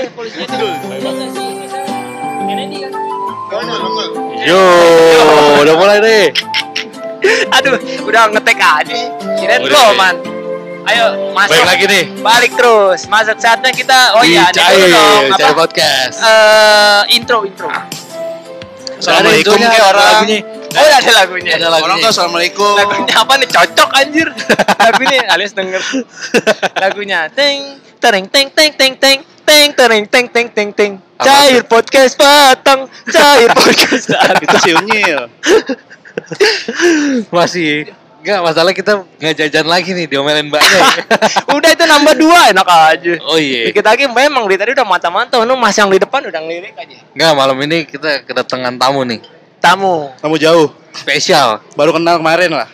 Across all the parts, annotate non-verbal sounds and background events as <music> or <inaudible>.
deh polisinya kan. Yo, udah mulai deh. Aduh, udah ngetek aja. Kirain lo, man. Ayo, masuk. Balik lagi nih. Balik terus. Masuk saatnya kita oh iya, ada dulu dong apa? Podcast. Eh, intro intro. Assalamualaikum ada orang. lagunya. Oh, iya, ada lagunya. Ada lagunya. Orang tuh assalamualaikum. Lagunya apa nih? Cocok anjir. <laughs> Lagu ini alias denger. <laughs> Lagunya teng tereng teng teng teng teng teng tereng teng teng teng teng. Apa Cair podcast batang, cair <laughs> podcast. Itu si Unyil. <laughs> Masih Enggak, masalah kita nggak jajan lagi nih, diomelin banyak. <laughs> Udah itu nambah dua enak aja. oh iya. Dikit lagi memang di tadi udah mata-mata, nu mas yang di depan udah ngelirik aja. Enggak, malam ini kita kedatangan tamu nih. Tamu. Kamu jauh. Spesial, Baru kenal kemarin lah.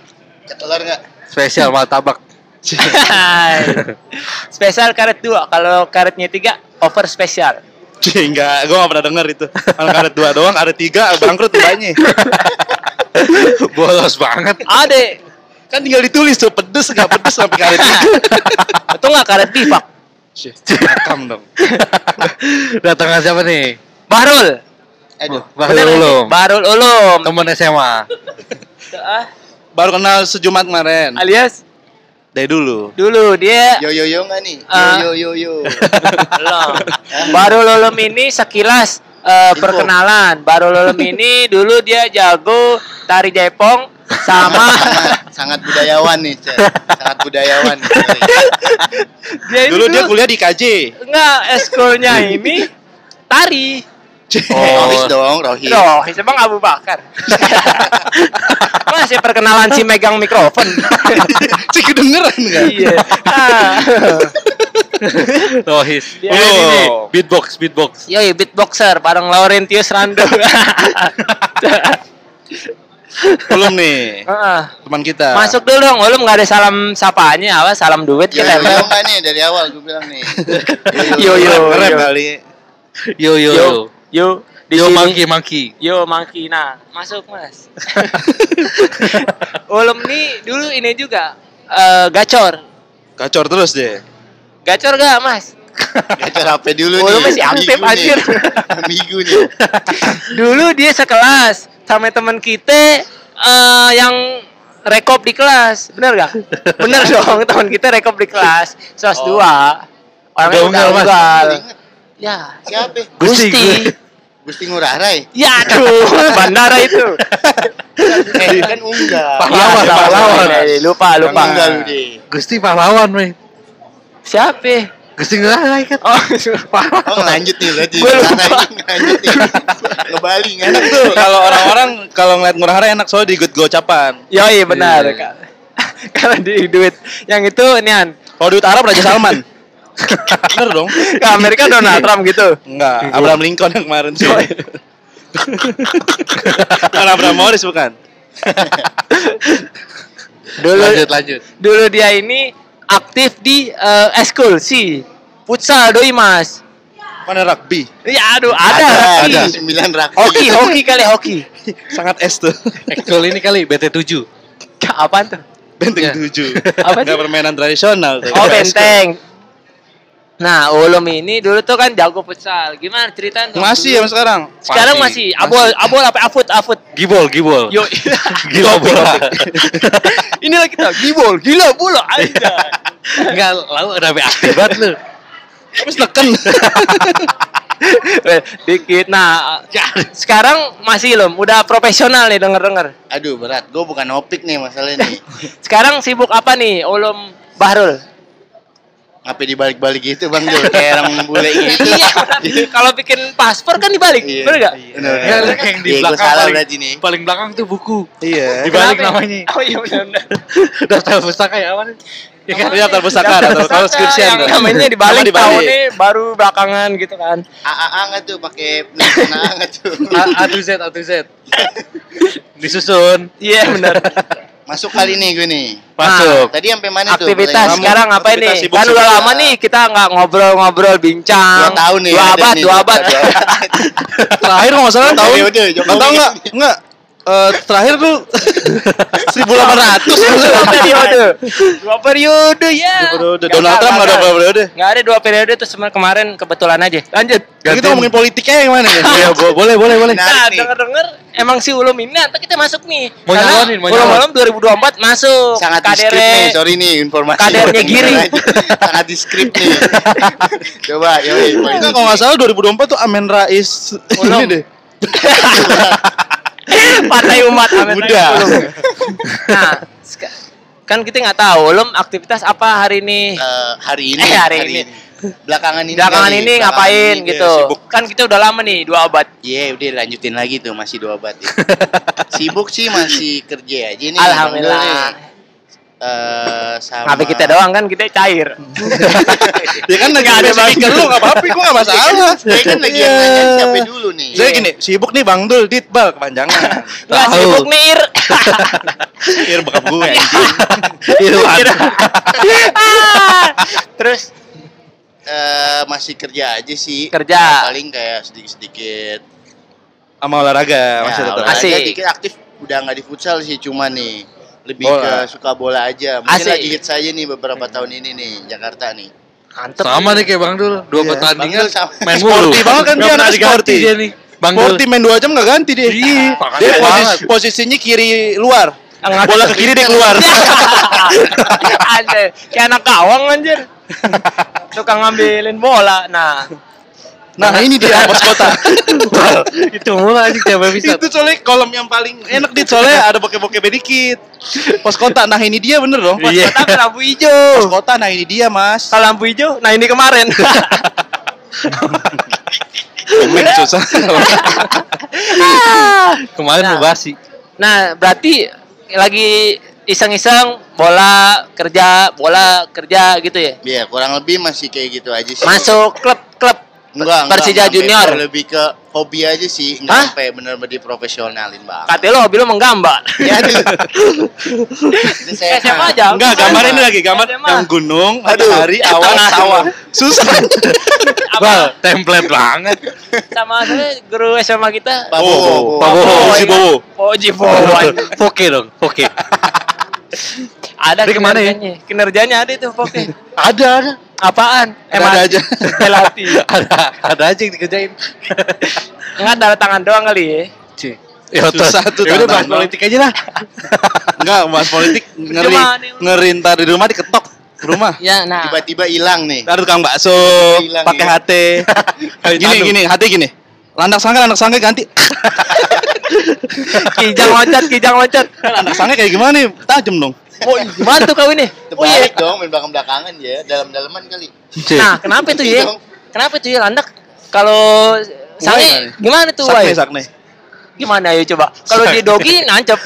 Ketelar nggak? spesial martabak. spesial karet dua, kalau karetnya tiga over spesial. Cih, <laughs> enggak, gue gak pernah denger itu. Kalau karet dua doang, ada tiga, bangkrut tibanya. <laughs> Bolos banget. Ade, Kan tinggal ditulis tuh, pedes nggak pedes sampai karet tiga. <laughs> itu nggak karet bifak. Rekam dong. Datangan siapa nih? Bahrul. Aduh. Bahrul Ulum. Bahrul Ulum. Temen SMA. Ah, Baru kenal sejumat kemarin. alias Dari dulu. dulu dia Yo yo yo nggak nih? Yo Ah. yo yo yo. belum. Baru Ulum ini sekilas eh, Info. perkenalan. Baru Ulum ini <laughs> dulu dia jago tari Jepong sama <laughs> sangat, sangat budayawan nih, Cek. Sangat budayawan. nih, dia ini Dulu dia kuliah di KJ. enggak eskulnya ini <laughs> tari. Oh. Rohis dong, Rohis. Loh, emang Abu Bakar. Masih perkenalan si megang mikrofon. <laughs> Cih, kedengeran nggak? iya. <laughs> Rohis. Dia Oh, ini beatbox, beatbox. Yoi, beatboxer bareng Laurentius Rando. <laughs> Belum nih, Heeh. teman kita. Masuk dulu dong, lu nggak ada salam sapaannya apa? Salam duit Yo kita. yo yo nggak nih dari awal gue bilang nih. Yo, yo. Keren yo. kali. Yo yo Yo, yo. Yo, di Yo sini. monkey monkey. Yo, Mangki. Nah, masuk mas. <laughs> Ulum nih dulu ini juga eh, gacor. Gacor terus deh. Gacor gak mas? <laughs> Gacor HP dulu Oh, nih. masih aktif, nih. anjir. <laughs> Migu nih. Dulu dia sekelas sama teman kita eh, yang rekop di kelas, bener gak? Bener dong, teman kita rekop di kelas, sos Oh. dua. Orangnya Udah unggal, Mas. unggal. Ingat. Ya, Siapa? Gusti, Gusti. Gusti Ngurah Rai. Ya aduh, bandara itu. <laughs> Eh, kan unggah. Pahlawan, Ya, pahlawan. eh, Lupa, lupa. Unggah lu deh. Gusti pahlawan, weh. Siapa? Gusti nggak kan. Oh, Oh ngelanjut nih berarti. Gua lupa. Ngurah Rai ngelanjut nih. Ngebali nggak enak tuh. Kalau orang-orang kalau ngeliat Ngurah Rai enak soalnya digut gocapan. Yoi benar. Iya. Kak. Karena di duit yang itu nian Kalau di Arab Raja Salman. <laughs> Bener dong. ke Amerika Donald Trump gitu. Enggak, Abraham Lincoln yang kemarin sih. <laughs> bukan Abraham Morris bukan. <laughs> Dulu Lanjut lanjut. dulu dia ini aktif di eh, eskul si futsal doi mas. Mana rugby? Ya aduh ada, Ada, hoki. ada. Sembilan rakyat. Hoki, hoki kali hoki. Sangat es tuh. Actual ini kali BT7. Apaan tuh? Benteng Ya. 7. Apa Enggak sih? permainan tradisional tuh. Oh benteng. Nah, Ulum ini dulu tuh kan jago futsal. Gimana ceritain dong? Masih ya sekarang. Sekarang masih, Masih. abol abol apa afut afut. Gibol, gibol. Yo. <laughs> Gila bola. <laughs> Inilah kita gibol, gila bola aja. <laughs> Enggak, lalu udah aktif banget lu. Terus neken. Dikit. Nah, sekarang masih belum, udah profesional nih denger-denger. Aduh berat. Gue bukan opik nih masalahnya nih. Sekarang sibuk apa nih, Ulum Bahrul? Apa dibalik-balik gitu bang Jul? Kayak orang bule gitu. <laughs> iya, kalau bikin paspor kan dibalik, Iya. bener gak? Bener. Ya, lu yang di Iya, belakang salah paling, nih. paling belakang tuh buku. Iya. Dibalik Kenapa? namanya. Oh iya benar. <laughs> Daftar pustaka ya apa? Ya kan? Iya, daftar pustaka, daftar kalau skripsian yang tuh. namanya dibalik, Nama dibalik. tahunnya baru belakangan gitu kan. AA nggak tuh pakai penulisan nggak tuh? A, A to Z, A to Z. <laughs> Disusun. Iya benar. Masuk kali nih gue nih. Masuk. Tadi sampai mana tuh? Aktivitas sekarang apa aktivitas nih? sibuk Kan udah lama nih kita nggak ngobrol-ngobrol bincang. Dua tahun nih. Dua abad, dua abad. <laughs> Terakhir nggak salah tahun. Tahu nggak? Nggak. Eh, terakhir tuh <laughs> 1800 dua periode. Dua periode ya. Periode. Donald Trump nggak ada dua periode. Nggak ada dua periode itu cuma kemarin kebetulan aja. Lanjut. Kita ngomongin politiknya yang mana? Iya, bo- boleh, boleh, boleh. Nah, nih. denger-denger emang si Ulum ini nanti kita masuk nih. Mau Karena nyalonin, mau Ulum nyalon. Ulum 2024 masuk. sangat di Kadere- script nih sorry nih informasi Kadernya Giri. <laughs> sangat di script nih <laughs> coba yoi Enggak kalau nggak salah 2024 tuh Amin Rais ini deh. <laughs> Partai umat Amin Udah. Rais Ulum. Nah, kan kita nggak tahu Ulum aktivitas apa hari ini. Eh, hari <laughs> ini Eh, hari ini. belakangan ini Belakangan ini belakangan ngapain ini gitu. sibuk Kan kita udah lama nih, dua abad. Iya, udah lanjutin lagi tuh masih dua abad ya. <laughs> Sibuk sih masih kerja aja nih. Alhamdulillah. Eh, sama Tapi kita doang kan kita cair. <laughs> Ya kan lagi ada speaker lu enggak apa-apa, gua enggak masalah. <laughs> Saya kan lagi yang nanya siapa dulu nih. Saya gini, sibuk nih Bang Dul, Ditbal kepanjangan. <laughs> Nggak Tahu. sibuk nih Ir. Ir bokap gue anjing. Ir. Terus Eh, masih kerja aja sih. Kerja. Paling kayak sedikit-sedikit. Sama olahraga masih Ya, tetap. olahraga Asik. dikit aktif udah nggak di futsal sih cuma nih lebih Bola. ke suka bola aja. Mungkin Asik. lagi hits aja nih beberapa tahun ini nih Jakarta nih. mantep. Sama nih kayak Bang Dul, dua Iya. pertandingan Bang Dul sama. main Sporty mulu. banget kan dia anak sporty. dia nih. Bang Dul. Sporty main 2 jam nggak ganti dia. Iya, Dia posis- banget. posisinya kiri luar. Bola ke kiri dia keluar. <laughs> <laughs> anjir, kayak anak gawang anjir. <laughs> Suka ngambilin bola. Nah, Nah, ini dia pos kota. Itu mulu anjing tiap episode. itu soalnya kolom yang paling enak dit soalnya ada bokeh-bokeh dikit. Pos kota. Nah, ini dia bener dong. Pos Iya. tapi lampu Pos hijau. kota. Nah, ini dia, Mas. Kalau lampu hijau, nah ini kemarin. Komen <laughs> susah. Kemarin Nah. basi. nah, berarti lagi iseng-iseng bola kerja, bola kerja gitu ya. Iya, kurang lebih masih kayak gitu aja sih. Masuk klub-klub Enggak, enggak, Persija enggak Junior. lebih ke hobi aja sih, Hah? enggak sampai benar-benar diprofesionalin, Bang. Katanya lo hobi lo menggambar. Ya, aduh. <laughs> Itu Eh, siapa aja? Enggak, gambar ini lagi gambar SMA. yang gunung, Aduh. matahari, awan, sawah. Susah. Bal, template banget. Sama saya guru SMA kita. Pak Oh, Bowo. Pak Bowo, si Bowo. Poji Bowo. Poke dong, poke. Ada ya? kinerjanya. Kinerjanya ada itu pokoknya. Ada, ada. Apaan? Ada-ada aja. Pelati. <laughs> Ada, ada aja yang dikerjain. <laughs> Enggak tanda tangan doang kali ya. Cie. Ya, Susah tuh Ya udah bahas politik aja lah. <laughs> Enggak, bahas politik ngeri. Gimana nih? Ngeri ntar di rumah diketok ke rumah. Ya, nah. Tiba-tiba hilang nih. Ntar tukang bakso, pakai ya. HT. gini, gini, HT gini. Landak sangka, landak sangka ganti. kijang loncat, kijang loncat. Landak sangka kayak gimana nih? Tajam dong. Oh, <laughs> gimana tuh kau ini? Oh iya. Terbalik dong, main belakang-belakangan ya, dalam-dalaman kali. Nah, <laughs> kenapa itu ya? Kenapa itu ya landak? Kalau sange gimana tuh, Sakne, Wai? sakne. Gimana ayo coba? Kalau dia dogi nancep.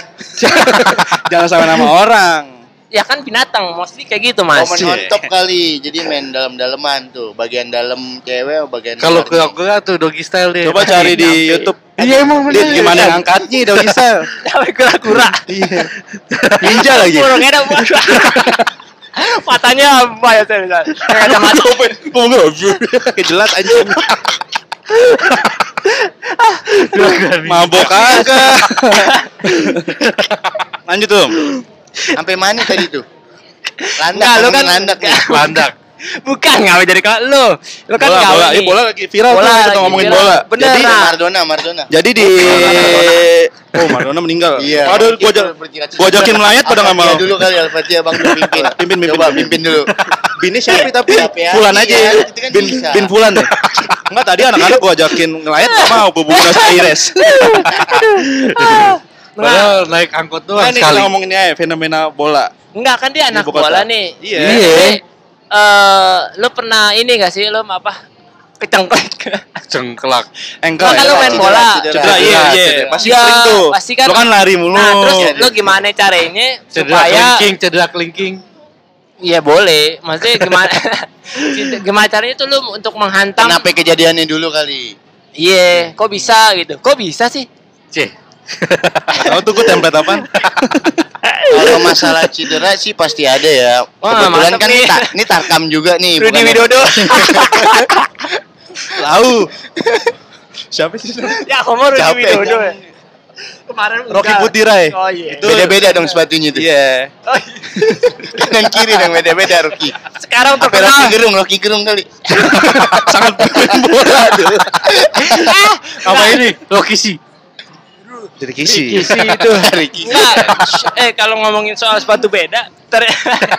<laughs> Jangan sama nama orang. Ya kan binatang, mostly kayak gitu, Oh, Mas. main on top kali. Jadi main dalam-dalaman tuh. Bagian dalam cewek atau bagian Kalau aku tuh doggy style deh. Coba cari di. YouTube. Iya emang Lihat bener. gimana ngangkatnya doggy <laughs> style. Sampai kura-kura. Iya. Ninja lagi. Burung ada <laughs> Matanya apa ya saya misal? Kacamata. Enggak? Kejelas anjing. Mabok kagak. <laughs> Lanjut tuh. Sampai mana tadi tuh? <laughs> Landak, lu kan- landak nih. <laughs> Landak. Bukan ngapa jadi kalau lu. Lu kan bola, bola. Iya, bola lagi viral Bola tuh kita ngomongin viral. bola. Bener, Jadi nah. Maradona, Maradona. jadi di Oh, Maradona meninggal. Iya. Aduh, gua ajak gua ajakin melayat pada enggak mau. Al-Fatihah dulu kali Al-Fatihah Bang dulu pimpin. Pimpin, pimpin, Coba pimpin. dulu. Binnya siapa tapi Siapa ya? Fulan Iya, aja. itu kan Bin bin Fulan. Enggak tadi anak-anak gua ajakin ngelayat enggak mau ke Buenos Aires. <laughs> Padahal naik angkot doang Nah, ini sekali. kita ngomongin ya fenomena bola. Enggak kan dia anak bola nih. Iya. Jadi, eh lu pernah ini gak sih lu apa? Kecengklek. Cengkelak. Engkel Kan ya. lu main cedera, bola. cedera. Cedera iya iya pasti Ya, sering tuh. pasti kan- Lu kan lari mulu. Nah, terus Iya, lu gimana caranya Cedera supaya kelingking, cedera kelingking. Iya boleh. Maksudnya gimana <laughs> gimana caranya tuh lu untuk menghantam Kenapa kejadiannya dulu kali? Iya, kok bisa gitu? Kok bisa sih? Cih. Tahu tuh gua template apaan? Kalau masalah cedera sih pasti ada ya. Wah, Kebetulan kan nih. ini, ta- ini tarkam juga nih. Rudi Widodo. Tahu. <laughs> Siapa sih? ya, kamu Rudi Widodo. ya. Kemarin Rocky. Putirai. Oh iya. Itu- Beda-beda dong sepatunya tuh. Iya. Oh, iya. Kanan kiri dong beda-beda Rocky. Sekarang Apa Rocky terkenal. Gerung, Rocky Gerung kali. <laughs> Sangat main bola dulu. Apa ini? Rocky sih. Jadi kisi. Kisi <laughs> itu. Ricky. Enggak. eh kalau ngomongin soal sepatu beda, ter-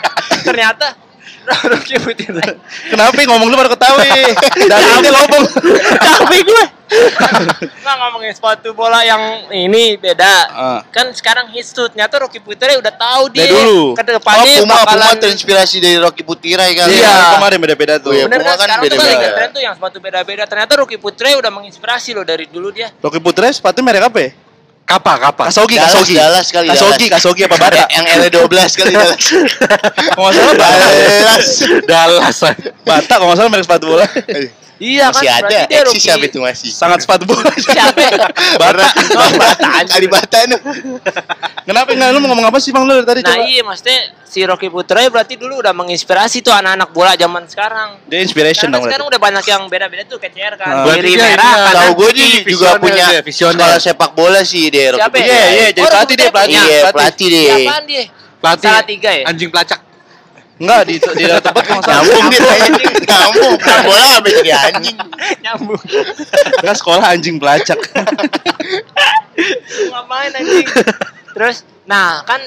<laughs> ternyata Rocky Putirai. Kenapa ngomong lu baru ketahui? Dari ini ngomong. Capek gue. Nggak ngomongin sepatu bola yang ini beda. Ah. Kan sekarang hits tuh. Ternyata Rocky Putirai udah tahu dia. Dari dulu. Ke Oh, depannya Puma, Puma bakalan terinspirasi dari Rocky Putirai kali. Iya, kemarin beda-beda tuh. Oh, iya. Bener Puma kan kan sekarang tuh beda-beda. tren tuh yang sepatu beda-beda. Ternyata Rocky Putirai udah menginspirasi loh dari dulu dia. Rocky Putra sepatu merek apa ya? Kapa, kapa. Kasogi, Dallas, Kasogi. Dallas kali, Kasogi, Dallas. Kasogi apa Bata? Yang L12 kali Dallas. <laughs> Kalau nggak salah. Dallas. Dallas. Bata kalau nggak salah merek sepatu bola. Iya Masih ada. berarti dia Eksis siapa itu masih? Sangat sepatu bola. Siapa? Bata. Bata. Kali Bata. Kenapa enggak lu mau ngomong apa sih Bang lu dari tadi Nah coba? iya maksudnya si Rocky Putirai berarti dulu udah menginspirasi tuh anak-anak bola zaman sekarang. Dia inspiration Karena dong. sekarang berarti. udah banyak yang beda-beda tuh kayak CR kan. Ah. Berarti Kiri dia merah kanan Tahu gue dia kiri. juga punya dia, visioner. sekolah sepak bola sih dia Rocky ya? Iya, iya, jadi Oh, pelatih dia, pelatih. Iya, pelatih deh. Siapaan dia? Pelatih. Salah tiga ya? Anjing pelacak. Enggak di di dalam tempat nggak salah. Nyambung dia. Nyambung. Main bola apa jadi anjing? Nyambung. Enggak sekolah anjing pelacak. Ngapain anjing? Terus, nah kan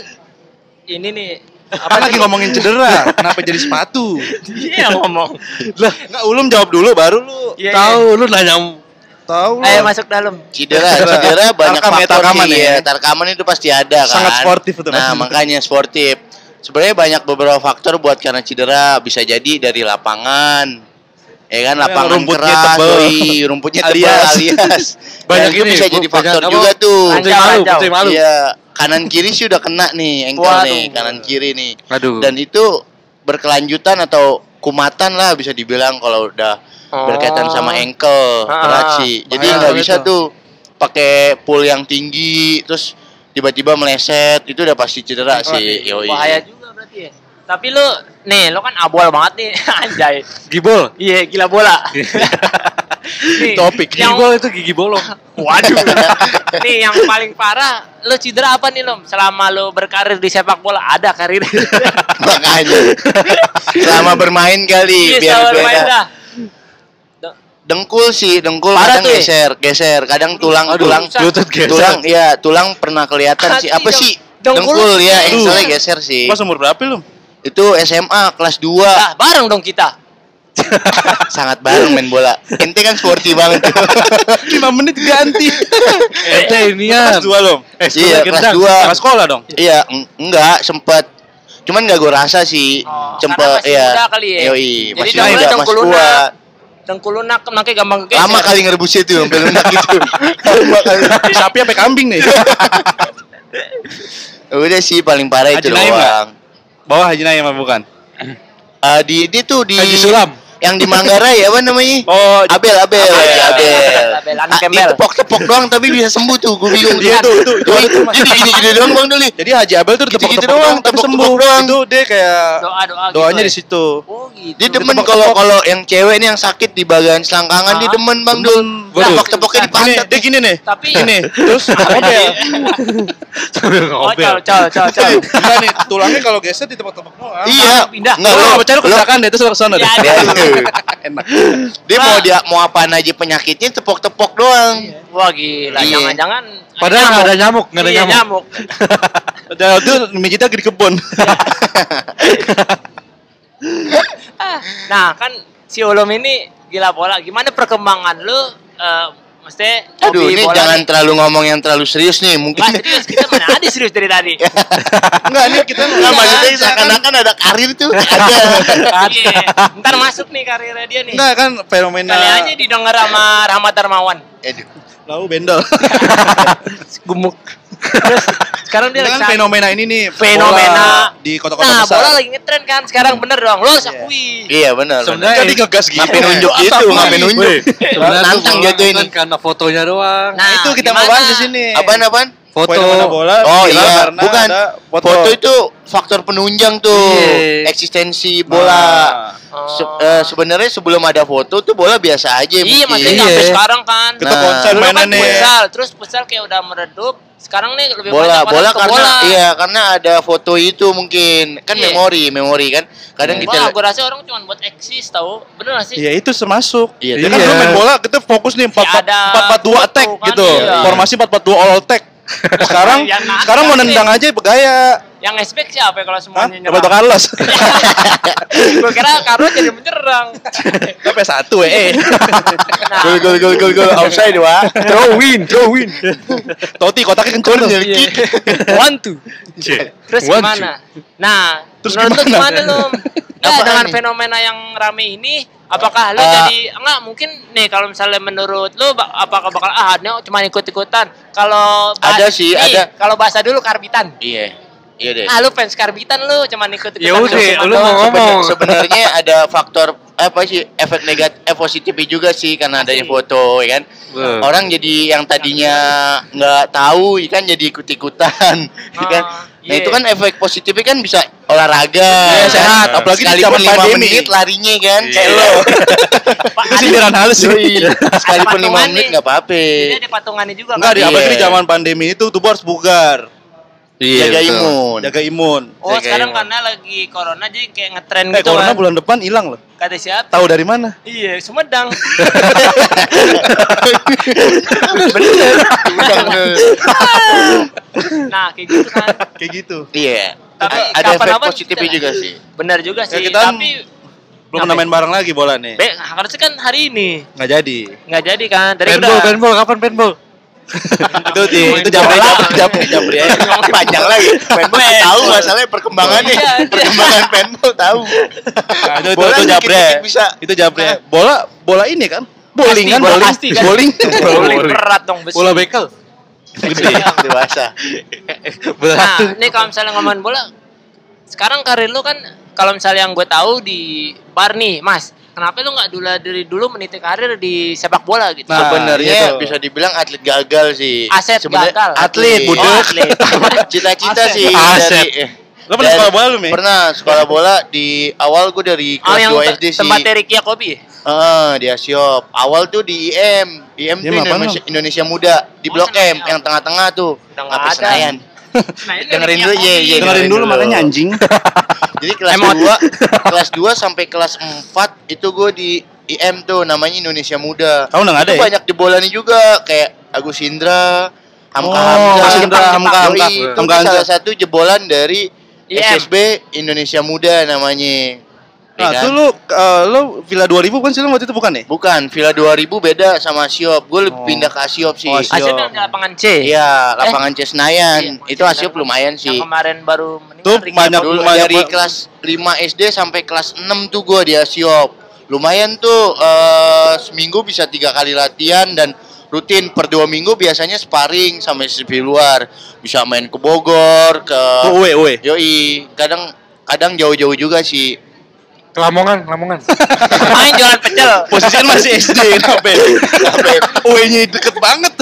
ini nih Apa lagi ngomongin cedera? <laughs> Kenapa jadi sepatu? Dia yang ngomong. Lah, enggak ulum jawab dulu baru lu. Iya, Tahu lu nanya Tahu. Ayo masuk dalam. Cedera, cedera banyak Tarkam ya, faktor tarkaman ya. ya. Tarkaman itu pasti ada kan. Sangat sportif itu, Nah, makanya sportif. Sebenarnya banyak beberapa faktor buat karena cedera bisa jadi dari lapangan. Ya kan lapangan rumputnya keras, tebel. doi, rumputnya tebel Alias. alias. <laughs> Banyak Dan itu ini, bisa jadi banyak faktor juga tuh. Putri malu, putri malu. Iya, kanan kiri sih udah kena nih engkel Waduh. nih, kanan kiri nih. Aduh. Dan itu berkelanjutan atau kumatan lah bisa dibilang kalau udah Oh. berkaitan sama engkel Ah, berat sih. Jadi nggak bisa tuh. pakai pull yang tinggi terus tiba-tiba meleset itu udah pasti cedera sih. Yoi. Bahaya juga berarti ya. Tapi lu nih, lu kan abol banget nih, <laughs> anjay. Gibol. Iya, gila bola. <laughs> nih, Topik. yang Gibol itu gigi bolong. Waduh. nih yang paling parah, lu cedera apa nih, Lom? Selama lu berkarir di sepak bola, ada karir. Makanya. Selama bermain kali Iya, biar selalu beda. main dah. Dengkul sih, dengkul Parah kadang tuh ya? geser, geser. Kadang tulang Aduh, tulang lutut geser. tulang iya, tulang pernah kelihatan sih. Apa dong. sih? Dengkul. Dengkul ya, engselnya geser sih. Pas umur berapa lu? Itu SMA kelas 2. Nah, bareng dong kita. Sangat bareng main bola. Ente kan sporty banget. <laughs> 5 menit ganti. Ente ini ya. Kelas 2 lu. Eh, iya, kelas 2. Kelas sekolah dong. Iya, eng- enggak sempet Cuman gak gue rasa sih. Oh, Sempet ya. muda kali ya? Yoi, Jadi masih muda, dengkul masih lunak. kuat. Dengkul lunak, makanya gampang kegeser. Lama kali ngerebusnya tuh, sampai <laughs> lunak gitu. Lama kali. Sapi apa kambing nih? <laughs> Udah sih paling parah itu Haji Naim doang. Bawah Haji Naim bukan? Ah, di dia tuh di Haji Sulam. Yang di Manggarai apa namanya? Oh, Abel, Abel, Abel, Abel. Abel, anak Ah, gembel. Ditepok-tepok doang tapi bisa sembuh tuh, gue bingung Iya tuh, tuh, itu, itu, jadi gini-gini doang Bang Duli. Jadi Haji Abel tuh tepok-tepok doang, tapi tepok-tepok sembuh. doang. Itu dia kayak Doa-doa gitu doanya ya? di situ. Oh gitu. Dia demen kalau kalau yang cewek nih yang sakit di bagian selangkangan dia Ah, demen Bang Dul. Waduh. Tepok-tepoknya di Gini, pantat. dia gini nih. Tapi Gini, terus <laughs> ngobel. Sambil Oh, ngobel. cal, cal, cal, cal. Enggak nih, tulangnya kalau geser ditepok-tepok doang. Iya, pindah. Enggak, Lo percaya lu kecelakaan deh, terus lo ke sana deh. Ya, Dia, <laughs> Enak. dia mau dia mau apaan aja penyakitnya tepok-tepok doang. Wah gila, Iya. jangan-jangan Padahal nggak ada nyamuk, nggak ada Iya, nyamuk. <laughs> Dan itu mijitnya di kebun. <laughs> Nah, kan si Ulum ini gila bola. Gimana perkembangan lu eh mesti Aduh, ini bola jangan nih? terlalu ngomong yang terlalu serius nih. Mungkin Nggak serius, kita <laughs> mana ada serius dari tadi. <laughs> Enggak, ini kita Enggak maksudnya seakan-akan ada karir tuh <laughs> ada. Iya, ntar masuk nih karirnya dia nih. Enggak kan fenomena Kali aja didengar sama Rahmat Darmawan. Aduh. lau bendol. Gemuk. Terus sekarang dia kan fenomena ini nih. Fenomena. bola di kota-kota Nah, besar. bola lagi ngetren kan sekarang bener dong. Lo harus akui. Iya benar. Sebenarnya Jadi ngegas gitu. Ngapain nunjuk gitu, ngapain nunjuk. Sebenarnya Nantang bola ini. karena fotonya doang. Nah, itu kita mau gimana? bahas di sini. Apaan apaan? Foto. fenomena bola Oh iya, karena bukan. ada Foto. itu faktor penunjang tuh Iya. eksistensi bola. Nah, Se- eh, sebenarnya sebelum ada foto tuh bola biasa aja Iya, mungkin. maksudnya Iya. sampai sekarang kan. Kita Nah. kan mainan nih. futsal, terus futsal kayak udah meredup. Sekarang nih lebih bola banyak bola karena bola. iya karena ada foto itu mungkin kan Iya. memori memori kan kadang Wah, kita gue rasa orang cuma buat eksis tahu. Bener gak sih? Iya itu termasuk. Iya, Ya kan iya. dulu main bola kita fokus nih 4 Kayak ada 4 2 attack foto kan, gitu. iya. Formasi 4 4 2 all attack. Sekarang Yang nangkap sekarang mau nih. nendang aja bergaya. Yang expect siapa ya kalau Hah? semuanya Roberto Carlos. <laughs> gue kira Carlo jadi menyerang. Tapi satu eh. Nah, gol gol gol gol gol offside wah Throw in, throw in. Toti kotaknya kencur tuh. iya. One two. Terus gimana? Nah, Terus menurut gimana? gimana lu? Nah, dengan nih? fenomena yang rame ini, apakah lu Ah. jadi enggak mungkin nih kalau misalnya menurut lu ba- apakah bakal ah cuma ikut-ikutan? Kalau Ada sih, nih, ada. Kalau bahasa dulu karbitan. iya iya deh Ah, lu fans karbitan lu cuma ikut-ikutan. Ya udah, lu mau ngomong. Seben- sebenarnya ada faktor apa sih efek negatif eh, positifnya juga sih karena adanya foto ya kan Betul. orang jadi yang tadinya nggak tahu ya kan jadi ikut ikutan <laughs> ya kan Ah, nah iya. itu kan efek positifnya kan bisa olahraga Iya, kan? sehat. Apalagi di zaman pandemi. menit larinya kan Iya. kayak lo <laughs> Itu sindiran halus sih. <laughs> Sekalipun lima menit nggak apa-apa Jadi ada patungannya juga Enggak, kan? di Iya. apalagi di zaman pandemi itu tubuh harus bugar, Iya, jaga betul. imun jaga imun. Oh, Jaga sekarang imun. karena lagi corona jadi kayak ngetren Eh, gitu corona kan. bulan depan hilang loh. Kata siapa? Tahu dari mana? Iya, Sumedang. <laughs> <laughs> nah, kayak gitu kan. Kayak gitu. iya Tapi ada efek positifnya kita- juga sih Benar juga Ya, sih, kita tapi Belum pernah main bareng lagi bola nih. Be, harusnya kan hari ini. Nggak jadi. Nggak jadi kan? Tadi Paintball, udah paintball, kapan paintball? Itu di itu jabri jabri jabri aja. panjang lagi penbol tahu masalahnya perkembangannya Iya, iya. perkembangan penbol tahu Nah, itu itu, Bola itu jabri. dikit-dikit bisa. Itu jabri. Bola bola ini kan? Bowling kan bola bowling. pasti kan? <laughs> Bowling. Bowling berat dong besi. Bola bekel. gede dewasa <laughs> Nah, ini kalau misalnya ngomongin bola, sekarang karir lu kan kalau misalnya yang gue tahu di bar nih, Mas. Kenapa lu nggak dulu dari dulu meniti karir di sepak bola gitu? Nah, sebenarnya itu. bisa dibilang atlet gagal sih Aset Sebenarnya gagal. atlet Oh, budek atlet. <laughs> cita-cita Aset. sih Aset. dari eh, Lo pernah dari- sekolah bola lu, Mi? pernah sekolah bola di awal gue dari Oh, kelas yang 2 te- SD sih tempatnya Ricky Yakobi ya? Heeh, di Asiop. Awal tuh di IM. IM tuh Indonesia, Indonesia Muda di Oh, Blok. M yang tengah-tengah tuh. Udah nggak Apa ada. Senayan. <laughs> Nah, Dengerin dulu, iya, iya. Dengerin dulu makanya anjing. <laughs> Jadi kelas Emot. 2 kelas 2 sampai kelas 4 itu gue di IM tuh namanya Indonesia Muda. Kamu udah nggak ada ya? banyak jebolannya juga kayak Agus Indra, Hamka Oh, Hamka, Jepang. Hamka. Yoi, Itu Hamka salah satu jebolan dari IM. SSB Indonesia Muda namanya. Ya Nah, kan? tuh lu eh, lu Villa 2000 kan sih lu waktu itu bukan nih? Bukan, Villa 2000 beda sama Asiop. Gue lebih Oh. pindah ke Asiop sih. Oh, Asiop. Di lapangan C. Iya, lapangan C Senayan. Iya, itu Asiop lumayan sih. Yang kemarin baru meninggal Tuh, banyak-. Dulu lumayan dari kelas 5 SD sampai kelas 6 tuh gue di Asiop. Lumayan tuh eh, seminggu bisa tiga kali latihan dan rutin per dua minggu biasanya sparring sampai sepi luar. Bisa main ke Bogor, ke Oh, uwe uwe. Yoi, kadang kadang jauh-jauh juga sih. Kelamongan, Kelamongan. <laughs> Main jualan pecel. Posisi kan masih SD <laughs> kenapa? Kenapa? Uwe-nya deket banget.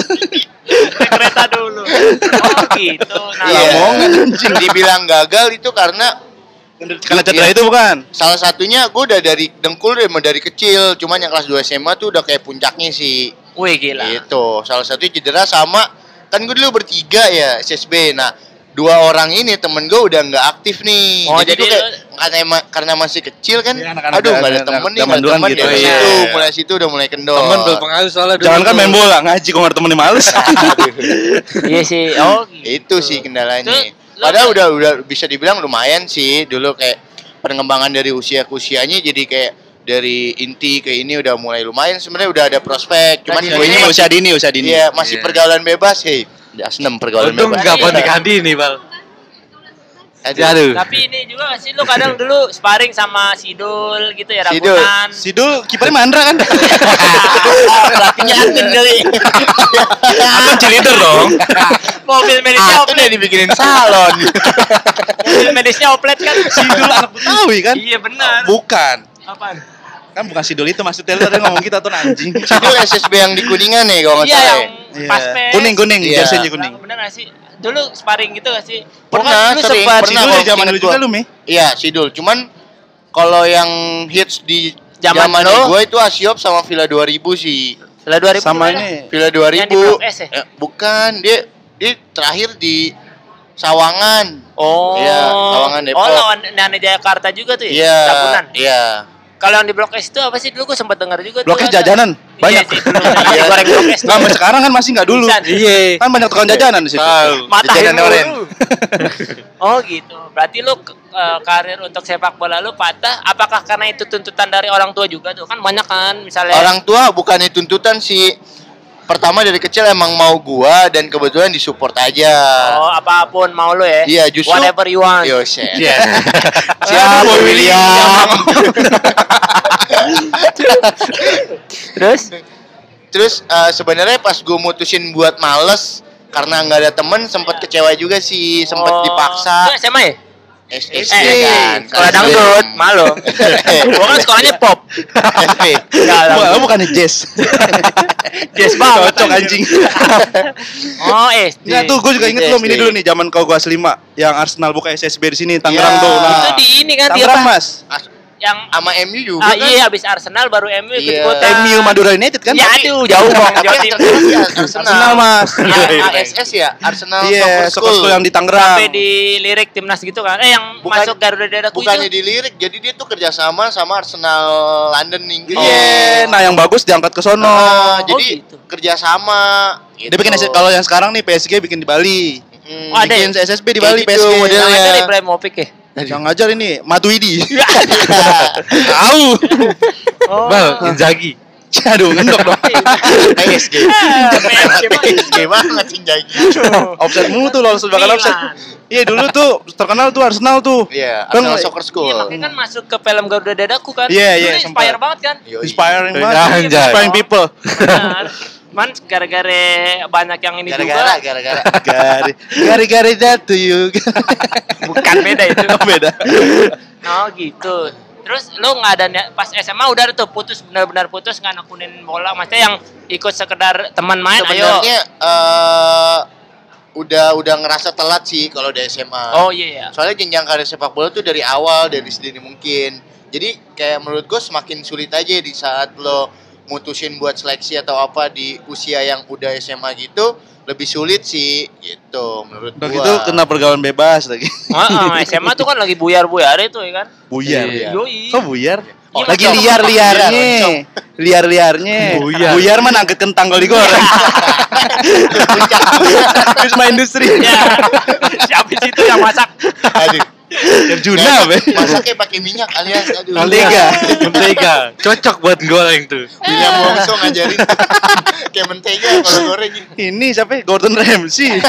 Naik kereta dulu. <laughs> Oh gitu. Nah, Iya. Lamongan, Anjing dibilang gagal itu karena Karena cedera itu bukan? salah satunya gue udah dari dengkul dari, dari kecil cuman yang kelas 2 SMA tuh udah kayak puncaknya sih Wih gila. Gitu. Salah satunya cedera sama kan gue dulu bertiga ya SSB. Nah, dua orang ini temen gue udah nggak aktif nih. Oh, jadi jadi gue kayak lu- karena karena masih kecil kan, Iya, anak-anak aduh nggak ada temen nih, nggak ada temen gitu. dari Iya. situ, mulai situ udah mulai kendor. Temen berpengaruh soalnya dulu. Jangan kan main bola, ngaji kok nggak temennya males. <laughs> Iya sih. Oh gitu. Itu sih kendalanya. Lu- Padahal udah udah bisa dibilang lumayan sih dulu kayak perkembangan dari usia ke usianya jadi kayak dari inti ke ini udah mulai lumayan sebenarnya udah ada prospek cuman gue ini usia dini, usia dini. Iya, masih Iya. pergaulan bebas. Hei, udah seneng pergaulan Untung bebas. Iya. konti kandi nih, Bal. Aduh. Aduh. Tapi ini juga gak sih lu kadang dulu sparring sama Sidul gitu ya Sidul. Ragunan. Sidul kipernya Mandra kan? <laughs> Pelatihnya Atin kali. Atau cheerleader dong. Mobil medisnya Atin oplet. dibikinin salon. Mobil medisnya oplet kan. Sidul anak Betawi kan? Iya benar. Bukan. Apaan? Kan bukan Sidul itu maksudnya lu tadi ngomong kita tuh anjing. <laughs> Itu SSB yang di Kuningan nih kalau nggak Iya salah. yang ya. Iya. pas. Kuning kuning, Iya. jersey kuning. Bener gak sih? dulu sparring gitu gak sih? Pernah, Lu sering, sempat- pernah. Sidul kalau zaman dulu juga lu, Mi. Iya, Sidul. Cuman kalau yang hits di Zaman zaman gue itu Asiop sama Villa 2000 sih. Setelah 2000 Sama ini. Villa 2000. Yang di S ya? Eh, bukan, dia dia terakhir di Sawangan. Oh. Iya, Sawangan Depok. Oh, lawan Nane Jakarta juga tuh ya? Iya, Ragunan. iya. Kalau yang di Blok S itu apa sih? Dulu gue sempat dengar juga Blok tuh S ada. jajanan, banyak. Iya sih, nasi Iya. goreng Blok S. Nah, sekarang kan masih nggak dulu. Iya. Kan banyak tukang jajanan di situ. Tahu. Matahin Jajanan mulu. oren. <laughs> Oh gitu. Berarti lu karir untuk sepak bola lu patah apakah karena itu tuntutan dari orang tua juga tuh? Kan banyak kan misalnya Orang tua bukannya tuntutan sih. Pertama dari kecil emang mau gua dan kebetulan disupport aja. Oh, apa pun mau lu ya. Iya, justru whatever you want. Yo, shit. <laughs> Iya. <laughs> Siap, Boy William. <laughs> Terus Terus eh, sebenarnya pas gue mutusin buat males karena nggak ada temen sempet kecewa juga sih, sempet Oh, dipaksa. Itu SMA ya? SD Eh, kan. sekolah dangdut, malu. Gua kan sekolahnya pop. SD. Enggak. Wah, bukannya jazz. <laughs> Jazz banget Cocok anjing. Oh, SD. Enggak tuh, gue juga inget belum ini SD. dulu nih zaman kau gua lima yang Arsenal buka SSB di sini Tangerang Iya. tuh. Nah, Itu di ini kan Tangerang? Mas. As- Yang Sama MU juga ah, kan. iya habis Arsenal baru MU ikut Iya. kota. MU Madura United kan? Ya aduh, jauh bang. Tapi Jawa yang Timur. terkenal sih Arsenal. Arsenal Mas. ASS ya, Arsenal Iya, Soccer soccer School. school yang di Tangerang. Sampai di lirik timnas gitu kan. Eh yang Bukan- masuk Garuda Dadaku Bukannya itu. dilirik, jadi dia tuh kerjasama sama Arsenal London Inggris. Iya, nah yang bagus diangkat ke sono. Nah, Oh, jadi gitu. kerjasama. Dia bikin kalau yang sekarang nih PSG bikin di Bali. Hmm, Oh, ada ya? bikin SSB di Bali gitu PSG. modelnya. Ada Ibrahimovic ya. Yang ngajar ini Matuidi. <laughs> Tahu. Oh. Bal, Inzaghi. Aduh, ngendok dong. PSG. PSG PSG banget sih Jagi. offset mulu tuh lolos bakal Milan. offset. Iya dulu tuh terkenal tuh Arsenal tuh. Iya, Kan- Arsenal Soccer School. Iya, makanya kan masuk ke film Garuda Dadaku kan. Iya, iya, Itu inspire sempat. banget kan. Inspiring banget. Inspiring people. Benar. <laughs> Man gara-gara banyak yang ini Gara-gara, juga. gara-gara. Gari that to you. <laughs> Bukan beda itu. Beda. Oh gitu. Terus lu nggak ada pas SMA udah tuh putus benar-benar putus nggak nekunin bola. Maksudnya yang ikut sekedar teman main ayo. Sebenarnya eh udah udah ngerasa telat sih kalau di SMA. Oh iya ya. Soalnya jenjang karir sepak bola tuh dari awal dari sedini mungkin. Jadi kayak menurut gue semakin sulit aja di saat lo mutusin buat seleksi atau apa di usia yang udah SMA gitu lebih sulit sih gitu menurut Udah gua. gitu kena pergaulan bebas lagi. Heeh, <laughs> SMA tuh kan lagi buyar-buyar itu ya kan. Buyar. Iya. Yoi. Kok buyar? Iya, lagi Mas. liar-liarnya. Iya, Liar-liarnya. Buyar. Buyar mah nangkep kentang kalau digoreng. Terus main industri. Ya. Siapa sih itu yang masak? Aduh. Terjuna, be. Masaknya pakai minyak alias aduh. Mentega. Mentega. Cocok buat goreng tuh. William Wongso ngajarin <laughs> kayak mentega kalau goreng. Ini siapa? ya? Gordon Ramsay. <laughs>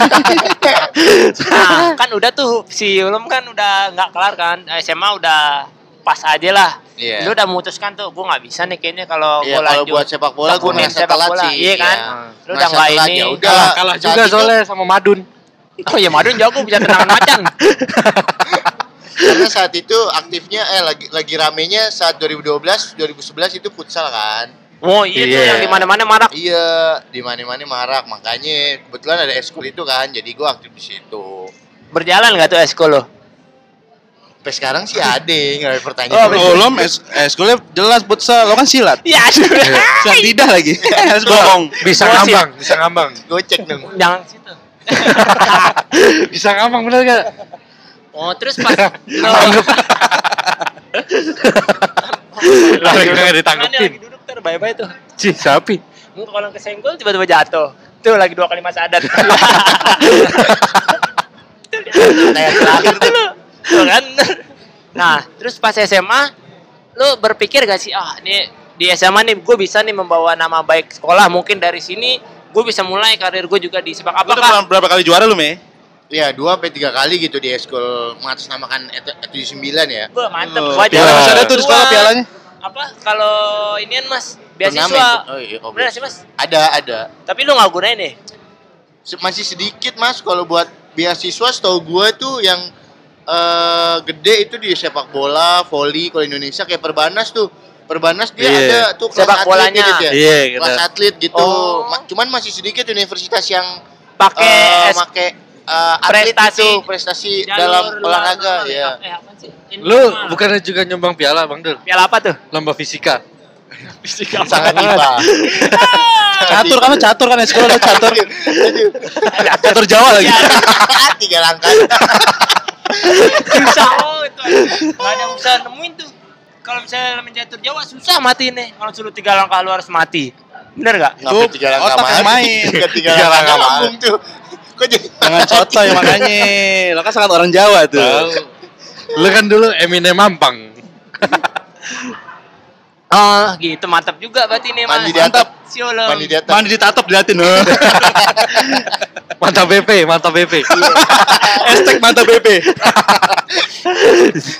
Nah, kan udah tuh si Ulum kan udah nggak kelar kan. SMA udah pas aja lah. Iya. Lu udah memutuskan tuh, gue nggak bisa nih kayaknya kalau Iya gue kalau lanjut. buat sepak bola gue merasa sepak telat bola. sih. Iya kan? Lu udah nggak telat, ini. Ya udah. Kalah, juga soalnya sama Madun. Oh ya Madun jago bisa tendangan <laughs> macan. Karena saat itu aktifnya eh lagi lagi ramenya saat 2012 2011 itu futsal kan. Oh iya tuh Iya. yang di mana-mana marak. Iya, di mana-mana marak. Makanya kebetulan ada eskul itu kan, jadi gua aktif di situ. Berjalan nggak tuh esko lo? Sampai sekarang sih ada, nggak ada pertanyaan. Oh, lo es eskulnya jelas futsal. Lo kan silat. Ya sudah. Silat lidah lagi. <laughs> Harus bohong. Bisa ngambang, bisa ngambang. Gocek dong. Jangan situ. <laughs> <laughs> Bisa ngambang bener gak? Oh terus pas <laughs> lo Lagi udah Tangannya nggak ditangkepin. lagi duduk ter bye bye tuh. Cih, sapi. Muka kalau kesenggol tiba-tiba jatuh. Tuh lagi dua kali masa adat. <laughs> Kayak terakhir tuh. Tuh kan. Nah, terus pas SMA lu berpikir gak sih ah ini di SMA nih gue bisa nih membawa nama baik sekolah mungkin dari sini gue bisa mulai karir gue juga di sepak pernah berapa kali juara lu, Me? Iya, dua sampai tiga kali gitu di eskul mengatasnamakan tujuh sembilan ya. gue mantep Oh, gua piala juara masih ada tuh di sekolah pialanya. apa kalau inian mas beasiswa Turnamen. Oh, iya, oh, bener sih mas Ada, ada. tapi lu nggak gunain nih Se- Masih sedikit mas kalau buat beasiswa setahu gua tuh yang eh gede itu di sepak bola, volley kalau Indonesia kayak Perbanas tuh. Perbanas dia Iya. ada tuh kelas Sepak atlet bolanya. gitu ya. Iya, gitu. Kelas atlet gitu. Oh. Ma- cuman masih sedikit universitas yang pakai eh, S- make uh, atlet Prestasi. itu prestasi Jalur dalam luar olahraga ya. Eh, apa sih? Ini Lu bukannya juga nyumbang piala Bang Dul? piala apa tuh? Lomba fisika. Fisika Sangat tiba. <laughs> Catur kan catur kan sekolah lu catur. catur Jawa lagi. Tiga langkah. susah oh itu nggak ada yang bisa nemuin tuh kalau misalnya menjatuh Jawa susah mati nih kalau suruh tiga langkah lu harus mati bener gak? Ngapa tiga langkah otak yang main. Tiga, tiga Tiga langkah langkah lambung tuh. Kok jadi Jangan cotoy makanya. Lo kan sangat orang Jawa tuh. Tahu. Lu kan dulu Eminem Mampang. <laughs> oh gitu mantap juga berarti nih Mandi Mas. di atap. Siolong. Mandi di atas. Mandi ditatap diliatin. Mantap BP, mantap BP. Hashtag mantap BP.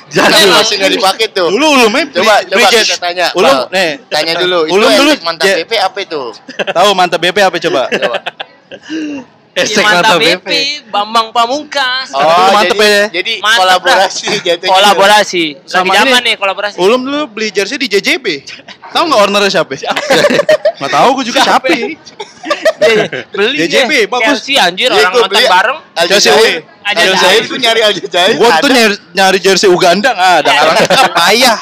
Jadi Ini masih nggak dipakai tuh. Dulu ulum. Coba, coba kita tanya. Ulum, nih. Tanya dulu. Ulum itu dulu. mantap Ja- BP apa itu? Tahu mantap BP apa coba? Coba. Hashtag mantap mantap BP. Bambang Pamungkas. Oh, mantep jadi, ya. Jadi Mantep kolaborasi jatuhnya. Kolaborasi. Lagi Sama zaman nih kolaborasi. Ulum dulu beli jersey di JJB. Tahu nggak ownernya siapa? Nggak tahu gue juga siapa. Iya, Beli JJB, bagus. Chelsea anjir Iya, orang nonton beli. bareng. Chelsea. Al Jazair tuh nyari Al Jazair. Gue tuh ada. nyari, nyari jersey Uganda nggak ada. Karena payah.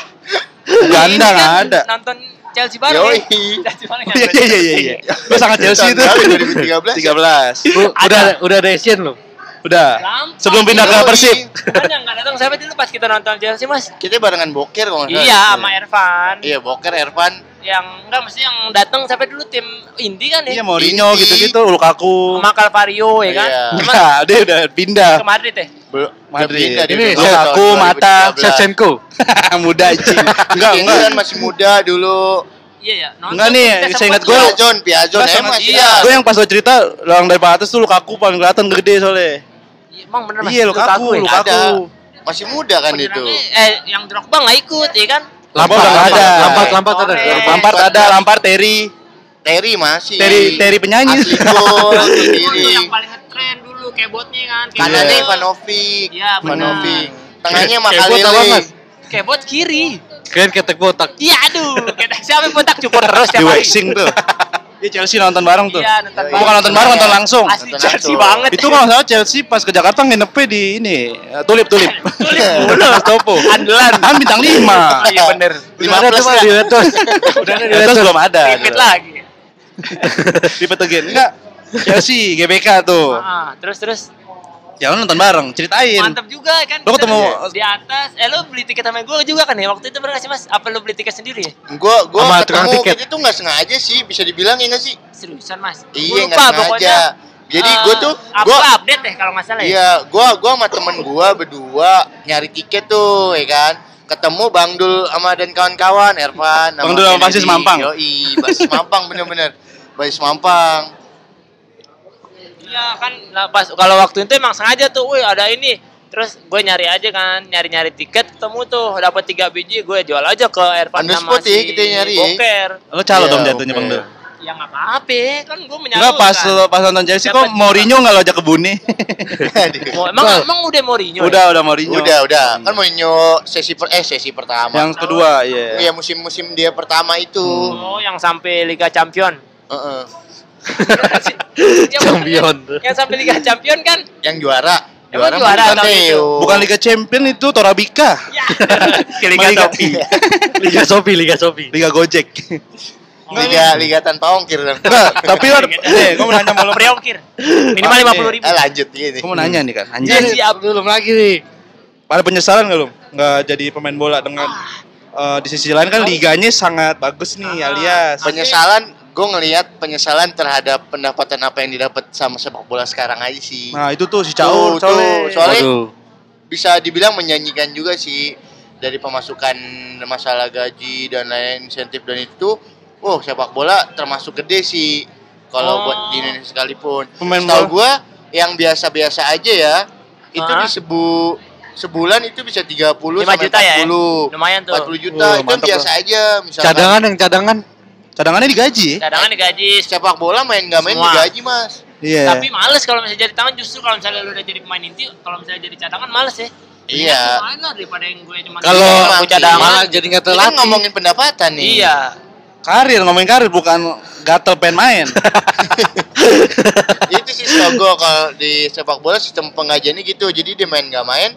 Uganda Ini nggak kan ada. Nonton Chelsea bareng. Yoi. ya. Chelsea bareng ya. Iya iya iya iya. Gue sangat Chelsea itu. Tahun berapa? 2013. 13. Lu udah udah ada Asian lu. Udah. Gampang. Sebelum pindah ke. Persib. Kan yang nggak datang siapa dulu pas kita nonton Chelsea mas? Kita barengan boker kalau nggak salah. Iya sama Irfan. Iya, boker Ervan. Yang enggak mesti yang datang siapa dulu tim Indi kan Iya ya? Mourinho Indi. gitu-gitu, Lukaku. Sama Calvario ya kan? Iya. Cuma Enggak, dia udah pindah. ke Madrid ya? Belum Madrid. dia Ini Lukaku, Mata, 2013. Shevchenko. <laughs> Muda anjing. <laughs> Enggak, Ini enggak. kan masih muda dulu. Iya ya. nonton Enggak nih, saya ingat gua- Piajon, Piajon Enggak, emang masih iya. ya. Gue yang pas lo cerita, orang dari atas tuh Lukaku paling kelihatan gede soalnya. Iya, Emang bener mas? Iya Lukaku? Lukaku. Masih muda kan itu. Eh yang Drogba nggak ikut ya kan? Lampard udah ada. Lampard, Lampard ada. Lampard ada, Lampard Terry. Terry masih. Terry Terry penyanyi. Asli <laughs> gol, yang paling ngetren kebotnya kan. Kebot. Kanannya Ivanovic. Iya. Ivanovic. Tengahnya Kebot apa, Makalele. Mas? Kebot kiri. Keren ketek botak. Iya aduh, kita siapa yang botak cukur terus Di tiap hari. waxing tuh. Iya Chelsea nonton bareng tuh. Iya, nonton Bukan nonton bareng, nonton langsung. Asli Nonton Chelsea langsung. banget. Itu kalau salah Chelsea pas ke Jakarta nginepnya di ini eh, tulip tulip. <laughs> Tulip mulu. Topo. Andalan. Kan bintang 5. Iya bener. Lima plus Mas, ya? di Retos. Udah ada di Itu Retos. belum ada. Repeat lagi. Di Petegen. Enggak. Chelsea, GBK tuh. Ah, terus terus Ya lu nonton bareng, ceritain. mantap juga kan. Lo ketemu- Kita di atas. Eh lo beli tiket sama gue juga kan ya waktu itu gak sih mas? Apa lo beli tiket sendiri ya? Gua gua Sama tukang ketemu tiket. tuh nggak sengaja sih, bisa dibilang ya nggak sih? Seriusan mas? Iya lupa nggak sengaja. pokoknya. Jadi Eh, gua tuh apa gua update deh kalau nggak salah ya. Iya, gua gua sama temen gua berdua nyari tiket tuh, ya kan. Ketemu Bang Dul sama dan kawan-kawan, Ervan Bang Dul sama. Basis Mampang. Yoi, Basis Mampang bener-bener. Basis Mampang. Iya kan lah pas kalau waktu itu emang sengaja tuh, wih ada ini. Terus gue nyari aja kan, nyari-nyari tiket ketemu tuh, dapat tiga biji, gue jual aja ke Ervan sama ya, si kita nyari. Boker. Lo calo Iya, dong jatuhnya oke. Bang Dul. Ya nggak apa-apa, kan gue menyalurkan. Enggak pas lo pas nonton Chelsea kok Mourinho enggak lo ajak ke Buni. Emang emang udah Mourinho. ya? udah udah Mourinho. Udah, udah. Kan Mourinho sesi per, eh sesi pertama. Yang kedua, iya. Iya, musim-musim dia pertama itu. Oh, yang sampai Liga Champion. Heeh. Yang- Champion. Yang sampai Liga Champion kan? Yang juara. Emang juara bukan itu? Bukan Liga Champion itu Torabika. Ya. <laughs> Liga <laughs> Liga- Topi. Liga Sopi, Liga Sopi. Liga Gojek. Liga Liga tanpa ongkir dong. Enggak, tapi lo nih, gue mau nanya. Free ongkir. Minimal lima puluh ribu. Eh lanjut gini. Gue mau nanya nih kan, Iya, anjir. siap belum lagi nih. Ada penyesalan gak lo? Nggak jadi pemain bola dengan eh, di sisi lain kan liganya sangat bagus nih Ah. alias. penyesalan gue ngelihat penyesalan terhadap pendapatan apa yang didapat sama sepak bola sekarang aja sih Nah itu tuh si Tuh, Caur tuh, soalnya. soalnya Waduh. bisa dibilang menyanyikan juga sih dari pemasukan masalah gaji dan lain insentif dan itu oh sepak bola termasuk gede sih kalau Oh. buat di Indonesia sekalipun Pemain bola. gue yang biasa-biasa aja ya itu di sebu sebulan itu bisa 30 Lima sampai juta ya? 40 Lumayan tuh. 40 juta Wah, itu biasa aja misalkan Cadangan yang cadangan. Cadangannya digaji. Cadangan digaji. sepak bola main nggak main Semua. digaji mas Iya. Tapi males kalau misalnya jadi tangan justru kalau misalnya lu udah jadi pemain inti, kalau misalnya jadi cadangan males ya. Iya. Daripada yang gue cuma Kalau aku cadangan. malah jadi nggak Ini kan terlatih. ngomongin pendapatan nih Iya. Karir ngomongin karir bukan gatel pengen main. <laughs> itu sih gua kalau di sepak bola sistem pengajiannya gitu jadi dia main nggak main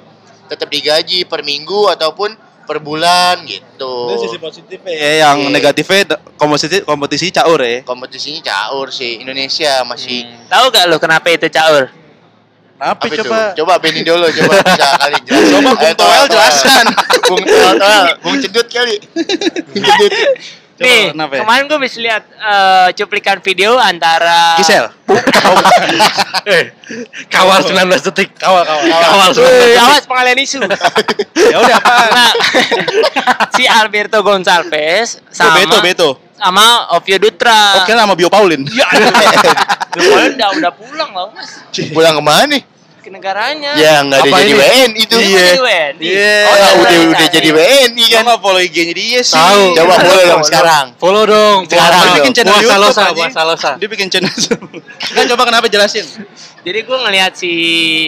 tetap digaji per minggu ataupun per bulan gitu Itu sisi positifnya ya, yang Iya. negatifnya kompetisi kompetisi caur ya. kompetisinya caur sih Indonesia masih Hmm. Tahu gak lu kenapa itu caur? Apa, apa itu coba? coba Benny dulu coba bisa kali <laughs> jelaskan Coba Bung Toel jelaskan. Bung Toel Toel Bung Cedut kali Bung Cedut Coba Nih, kenapa ya? kemarin gue bisa lihat eh, cuplikan video antara Gisel. <laughs> Eh, kawal 19 detik. Kawal kawal. Kawal 19 Wih, detik. awas pengalian isu. <laughs> ya udah apa? Nah, <laughs> si Alberto Gonçalves sama Beto Beto. sama Ovio Dutra. Oke nama Bio Paulin. Ya, Kemarin udah udah pulang loh mas pulang ke mana nih ke negaranya. ya nggak ada jadi? WNI itu Dia Iya. Iya. oh ya iya, udah iya, udah iya. jadi WNI Kan kan nggak follow IG-nya dia sih. Tahu. coba Follow, boleh dong sekarang Follow dong. Sekarang Dia dong. bikin channel Puasa YouTube losa, puasa losa. Dia bikin channel. Kan coba kenapa jelasin? Jadi gue ngeliat si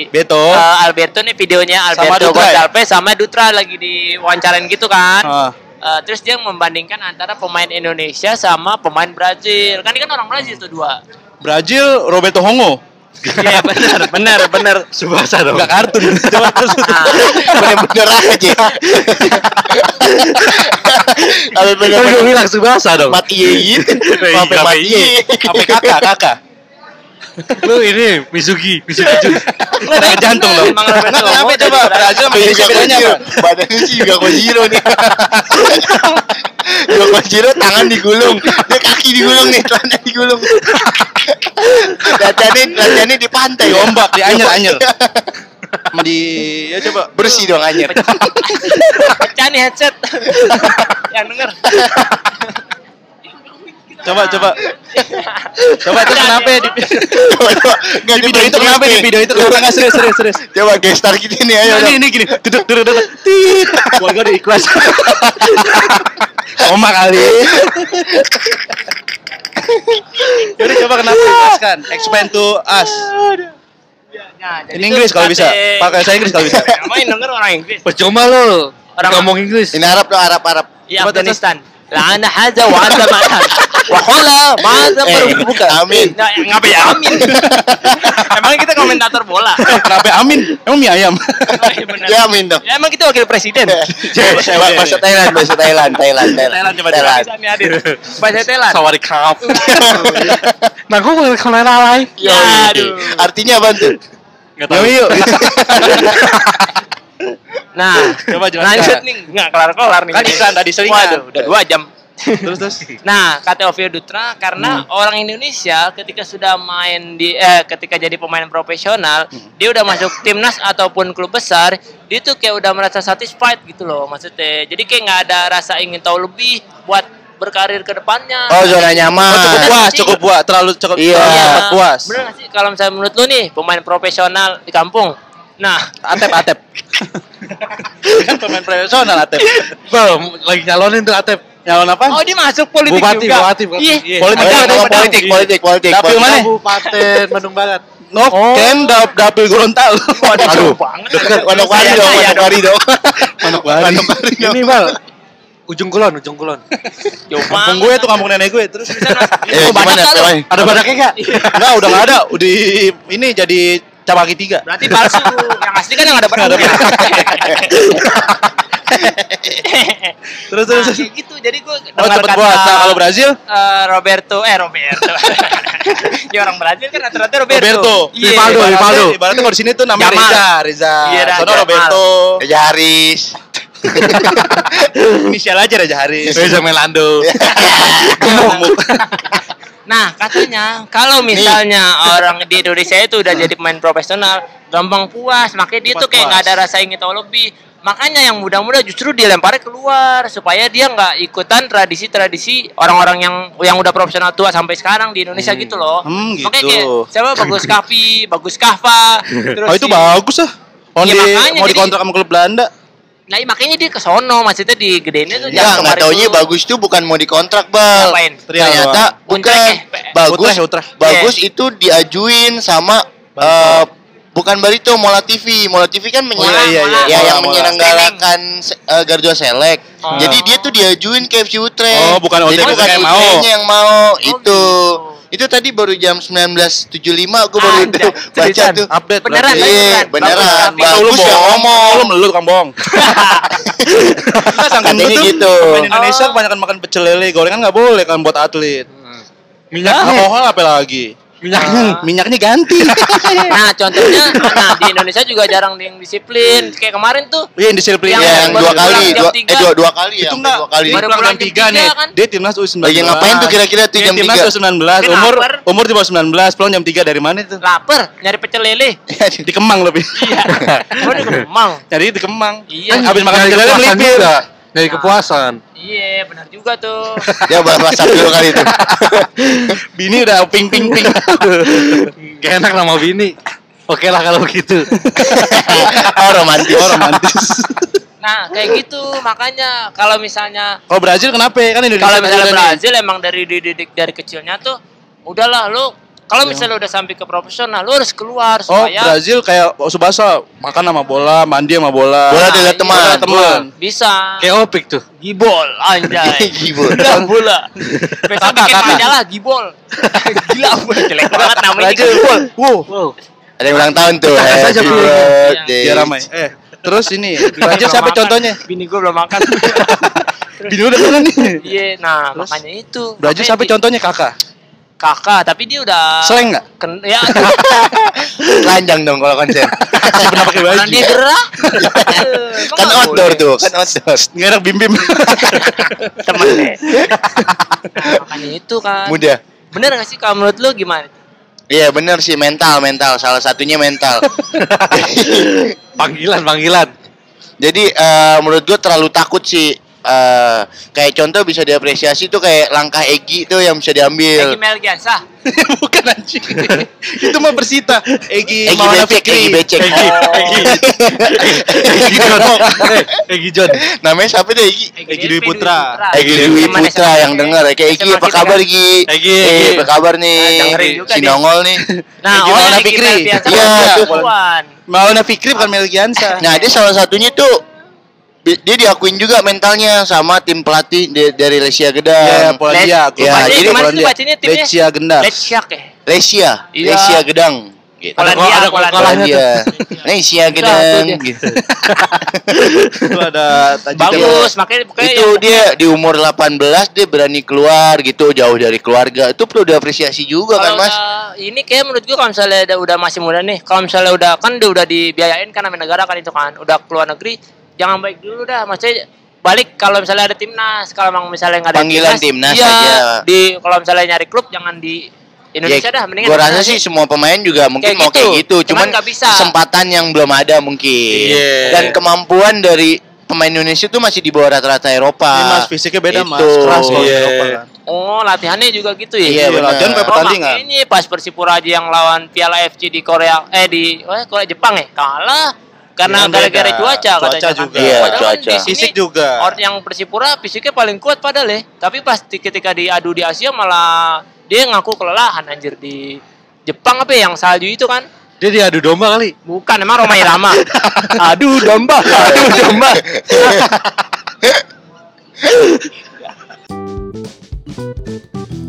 Beto. eh, Alberto nih videonya Alberto ya? Gonçalves sama Dutra lagi diwawancarain gitu kan. Ah. Eh, terus dia membandingkan antara pemain Indonesia sama pemain Brazil. Kan ini kan orang Brazil tuh dua. Brazil Roberto Hongo. Iya benar, benar, benar. Subasa dong. Enggak kartun. Nah, bener-bener aja tapi gue bener-bener bilang Subasa dong. mati Iya, sampai mati. Apa kakak kakak? Lu ini Mizuki, Mizuki <laughs> Jun. Kakak jantung loh. Emang Nah, kenapa Hongo coba Brazil sama Indonesia Juga bedanya apa? Badannya sih juga Kojiro nih. <laughs> Juga Kojiro tangan digulung, dia kaki digulung nih, celana digulung. Latihannya latihannya di pantai, ombak, di anyer anyer. Sama di ya coba. Bersih dong anjir. Pecah nih headset. <laughs> Yang denger. Coba coba. <laughs> Coba itu kenapa ya di, Coba coba. Nggak di video itu kenapa di video itu kenapa nggak serius serius serius. Coba gestar gitu nih ayo. Nah, dong. ini ini gini. Duduk duduk duduk. Tit. Gua gua udah ikhlas. <laughs> Ombak kali. Jadi coba kenapa jelaskan? Explain to us. Nah, jadi In Inggris kalau bisa. Pakai saya Inggris kalau bisa. Ngapain denger orang Inggris? Percuma lo. Orang- ngomong Inggris. Ini Arab dong, Arab Arab. Ya Coba Afghanistan. La'ana haza wa anta ma'an. <laughs> Wa qala ma'adha Eh, bukan. amin. Nah, ngapain ya amin? emang kita komentator bola. Kenapa Amin? Emang mie ayam? Oh, iya benar. Ya amin dong. Ya, emang kita wakil presiden. Coba bahasa Thailand, bahasa Thailand, Thailand, Thailand. Thailand, coba Thailand. Bisa nih hadir. Bahasa Thailand. Sawari kap. <laughs> Nah, gue mau kalau lalai. Yo, Aduh. Artinya apa tuh? Enggak Yuk yuk. <laughs> Nah, Coba jelaskan. lanjut nih. Nggak kelar-kelar nih. Kan iklan tadi selingan. Waduh, udah dua jam. Terus terus. Nah, kata Ovio Dutra karena orang Indonesia ketika sudah main di eh ketika jadi pemain profesional, dia udah masuk timnas ataupun klub besar, dia tuh kayak udah merasa satisfied gitu loh maksudnya. Jadi kayak nggak ada rasa ingin tahu lebih buat berkarir ke depannya. Oh, zona nyaman. Oh, cukup puas, cukup puas, terlalu cukup Iya. terlalu cepat puas. Bener gak sih kalau misalnya menurut lu nih pemain profesional di kampung. Nah, Atep atep. <laughs> kan pemain profesional atep. Bang, lagi nyalonin tuh Atep. Nyalon apa? oh dia masuk politik Bupati, juga. bupati, bupati. Iya. Iya. Politik, ada Padang. politik, politik, politik. Dapil politik. mana? Kabupaten Bandung Barat. No, Ken dap dapil Gorontalo. Waduh, Aduh. banget. Dekat Manokwari dong, Manokwari dong. Manokwari. Ini bal. Ujung Kulon, ujung Kulon. Jauh Kampung gue tuh kampung nenek gue terus. Eh, Oh, gimana? Batak Teman? Ada badaknya enggak? Enggak, udah enggak ada. Udah ini jadi cabaki tiga. Berarti palsu. Yang asli kan yang ada Ada barangnya. <laughs> Terus Nah, terus. kayak gitu. Jadi gue Oh, cepet puas. Nah, kalau Brazil eh, Roberto eh Roberto. <laughs> ya orang Brazil kan rata-rata Roberto. Roberto. Iya. Rivaldo, Rivaldo. Ibaratnya kalau di sini tuh namanya Jamal. Reza, Reza. Iya, Sono Jamal. Roberto. Raja Haris. <laughs> Inisial aja Raja Haris. Reza Melando. Gemuk. Nah, katanya kalau misalnya orang di Indonesia itu udah jadi pemain profesional, gampang puas, makanya dia Cepat tuh kayak nggak ada rasa ingin tahu lebih. Makanya yang muda-muda justru dilemparnya keluar supaya dia nggak ikutan tradisi-tradisi orang-orang yang yang udah profesional tua sampai sekarang di Indonesia gitu loh. Hmm, Makanya gitu. kayak siapa bagus Kavi, bagus Kahva, <laughs> terus Oh itu si- bagus ah. Mau Iya, di makanya mau jadi- dikontrak sama klub Belanda. Nah, iya, makanya dia ke sono, maksudnya di gedenya tuh Ya, nggak kemarin taunya tuh. bagus tuh bukan mau dikontrak, Bal. Ngapain? Ternyata bukan eh, bagus. Utrecht, Utrecht. Bagus itu diajuin sama eh, bukan Barito, Mola TV. Mola TV kan menyelang, iya, iya, iya. ya Mola, yang Mola. menyelenggarakan uh, Garuda Select. Oh. Jadi dia tuh diajuin ke FC Utrecht. Oh, bukan Jadi OTP bukan yang mau. Yang mau. itu. gitu. Itu tadi baru jam 19.75 gue baru Anjay, baca tuh. Update Beneran, berarti. Iya, beneran. beneran. Bagus, ya ngomong. Lu melulu tukang bohong. Tuh gitu. Pemain Indonesia Oh. kebanyakan makan pecel lele, gorengan nggak boleh kan buat atlet. Minyaknya, Alkohol apa lagi? Minyaknya. Minyaknya ganti. <laughs> Nah, contohnya nah di Indonesia juga jarang yang disiplin. Kayak kemarin tuh Iya, yang disiplin. Yang Iya, yang dua kali, dua, tiga. eh dua, dua kali ya, itu sampai enggak dua kali. Baru pulang 3 tiga nih. kan? Dia timnas U19. Lagi ngapain tuh kira-kira tuh jam timnas 3? U19, Dia umur umur di bawah 19, pulang jam 3 dari mana itu? lapar nyari pecel lele. Di Kemang lebih. Iya. Di Kemang. Nyari di Kemang. Iya. Habis makan pecel lele melipir. Dari kepuasan. Iya, benar juga tuh. <laughs> Dia bahas WhatsApp dulu kali itu. <laughs> Bini udah ping ping ping. <laughs> Gak enak nama bini. Oke lah kalau gitu. oh romantis. Oh, romantis. Nah, kayak gitu makanya kalau misalnya Kalau Brazil kenapa? Kan Indonesia kalau misalnya. Brazil emang dari dididik dari kecilnya tuh udahlah lu kalau misalnya udah sampai ke profesional lu harus keluar Oh, supaya Brazil kayak Subasa makan sama bola, mandi sama bola. Bola dengan iya, teman. bola teman. bisa Kayak opik tuh. gibol anjay <laughs> Gibol. Gila bola <laughs> besok bikin majalah gibol <laughs> gila bola jelek banget namanya Brazil. gibol Wow, Wow. Ada yang ulang tahun tuh. Happy birthday. dia ramai. Eh, terus ini Brazil siapa makan. contohnya? bini gue belum makan Bini udah kan nih. iya nah makanya itu Brazil siapa contohnya kakak? Kakak tapi dia udah Slang nggak? Ken- ya <laughs> Telanjang dong kalau konser. <laughs> Pernah pakai baju. Orang dia gerah <laughs> kan outdoor tuh, kan outdoor. Nggak enak bim bim. temen deh nah, makanya itu kan Mudah. bener gak sih kalau menurut lu gimana Iya bener sih mental mental salah satunya mental. Panggilan, panggilan. Jadi eh, menurut gua terlalu takut sih. Eh, kayak contoh bisa diapresiasi tuh kayak langkah Egi tuh yang bisa diambil. Egi Melgiansa <laughs> Bukan anjing. Itu mah bersita. Egi Egi Maulana becek, Fikri. Egi becek. Egi. Egi. Egi John. Egi John. Namanya siapa deh Egi? Egi Dwi Putra. Egi Dewi Teman Putra yang denger kayak Egi apa kabar kan. Gi? Egi, Eh, Egi. apa kabar nih? Nah, dengerin juga si dia. nongol nih. Nah, Egi oh Maulana Egi Fikri. Iya, kan tuh. Maulana Fikri bukan Melgiansa. Nah, dia salah satunya tuh dia diakuin juga mentalnya sama tim pelatih di- dari Lesia Ya, Gedang. Polandia. Les- Ya, jadi Polandia. sih bacanya timnya? Lecia Gendar. Leciak ya Lesia, Iya. Lesia Gedang. Gitu. Polandia ada Polandia Polandia. <laughs> Lesia Gedang. gitu. <laughs> Itu ada bagus makanya pokoknya Itu dia di umur 18 dia berani keluar gitu jauh dari keluarga. Itu perlu diapresiasi juga kan, Mas? ini kayak menurut gua kalau misalnya udah, udah masih muda nih kalau misalnya udah kan udah dibiayain kan sama negara kan itu kan udah keluar negeri jangan baik dulu dah maksudnya balik kalau misalnya ada timnas kalau emang misalnya nggak ada Panggilan timnas iya, aja. di kalau misalnya nyari klub jangan di Indonesia dah mendingan Gue Ya, rasa sih semua pemain juga mungkin Kayak mau gitu. kayak gitu, Cuman cuman, bisa. kesempatan yang belum ada mungkin. Iya. Dan kemampuan dari pemain Indonesia tuh masih di bawah rata-rata Eropa. Ini Mas fisiknya beda Mas, Itu. keras kalau Iya. Eropa kan. Oh, latihannya juga gitu ya? Iya, Iya, benar. latihan kayak Oh, pertandingan. makanya pas Persipura aja yang lawan Piala FC di Korea eh di oh, Korea Jepang ya kalah karena gara-gara cuaca Cuaca katanya kan. juga. Iya, Padahal cuaca. di sini Fisik juga. Orang yang Persipura fisiknya paling kuat padahal ya. Tapi pas ketika diadu di Asia malah dia ngaku kelelahan anjir di Jepang apa ya, yang salju itu kan? Dia diadu domba kali. Bukan emang Roma Irama. <laughs> aduh domba, aduh domba. <laughs>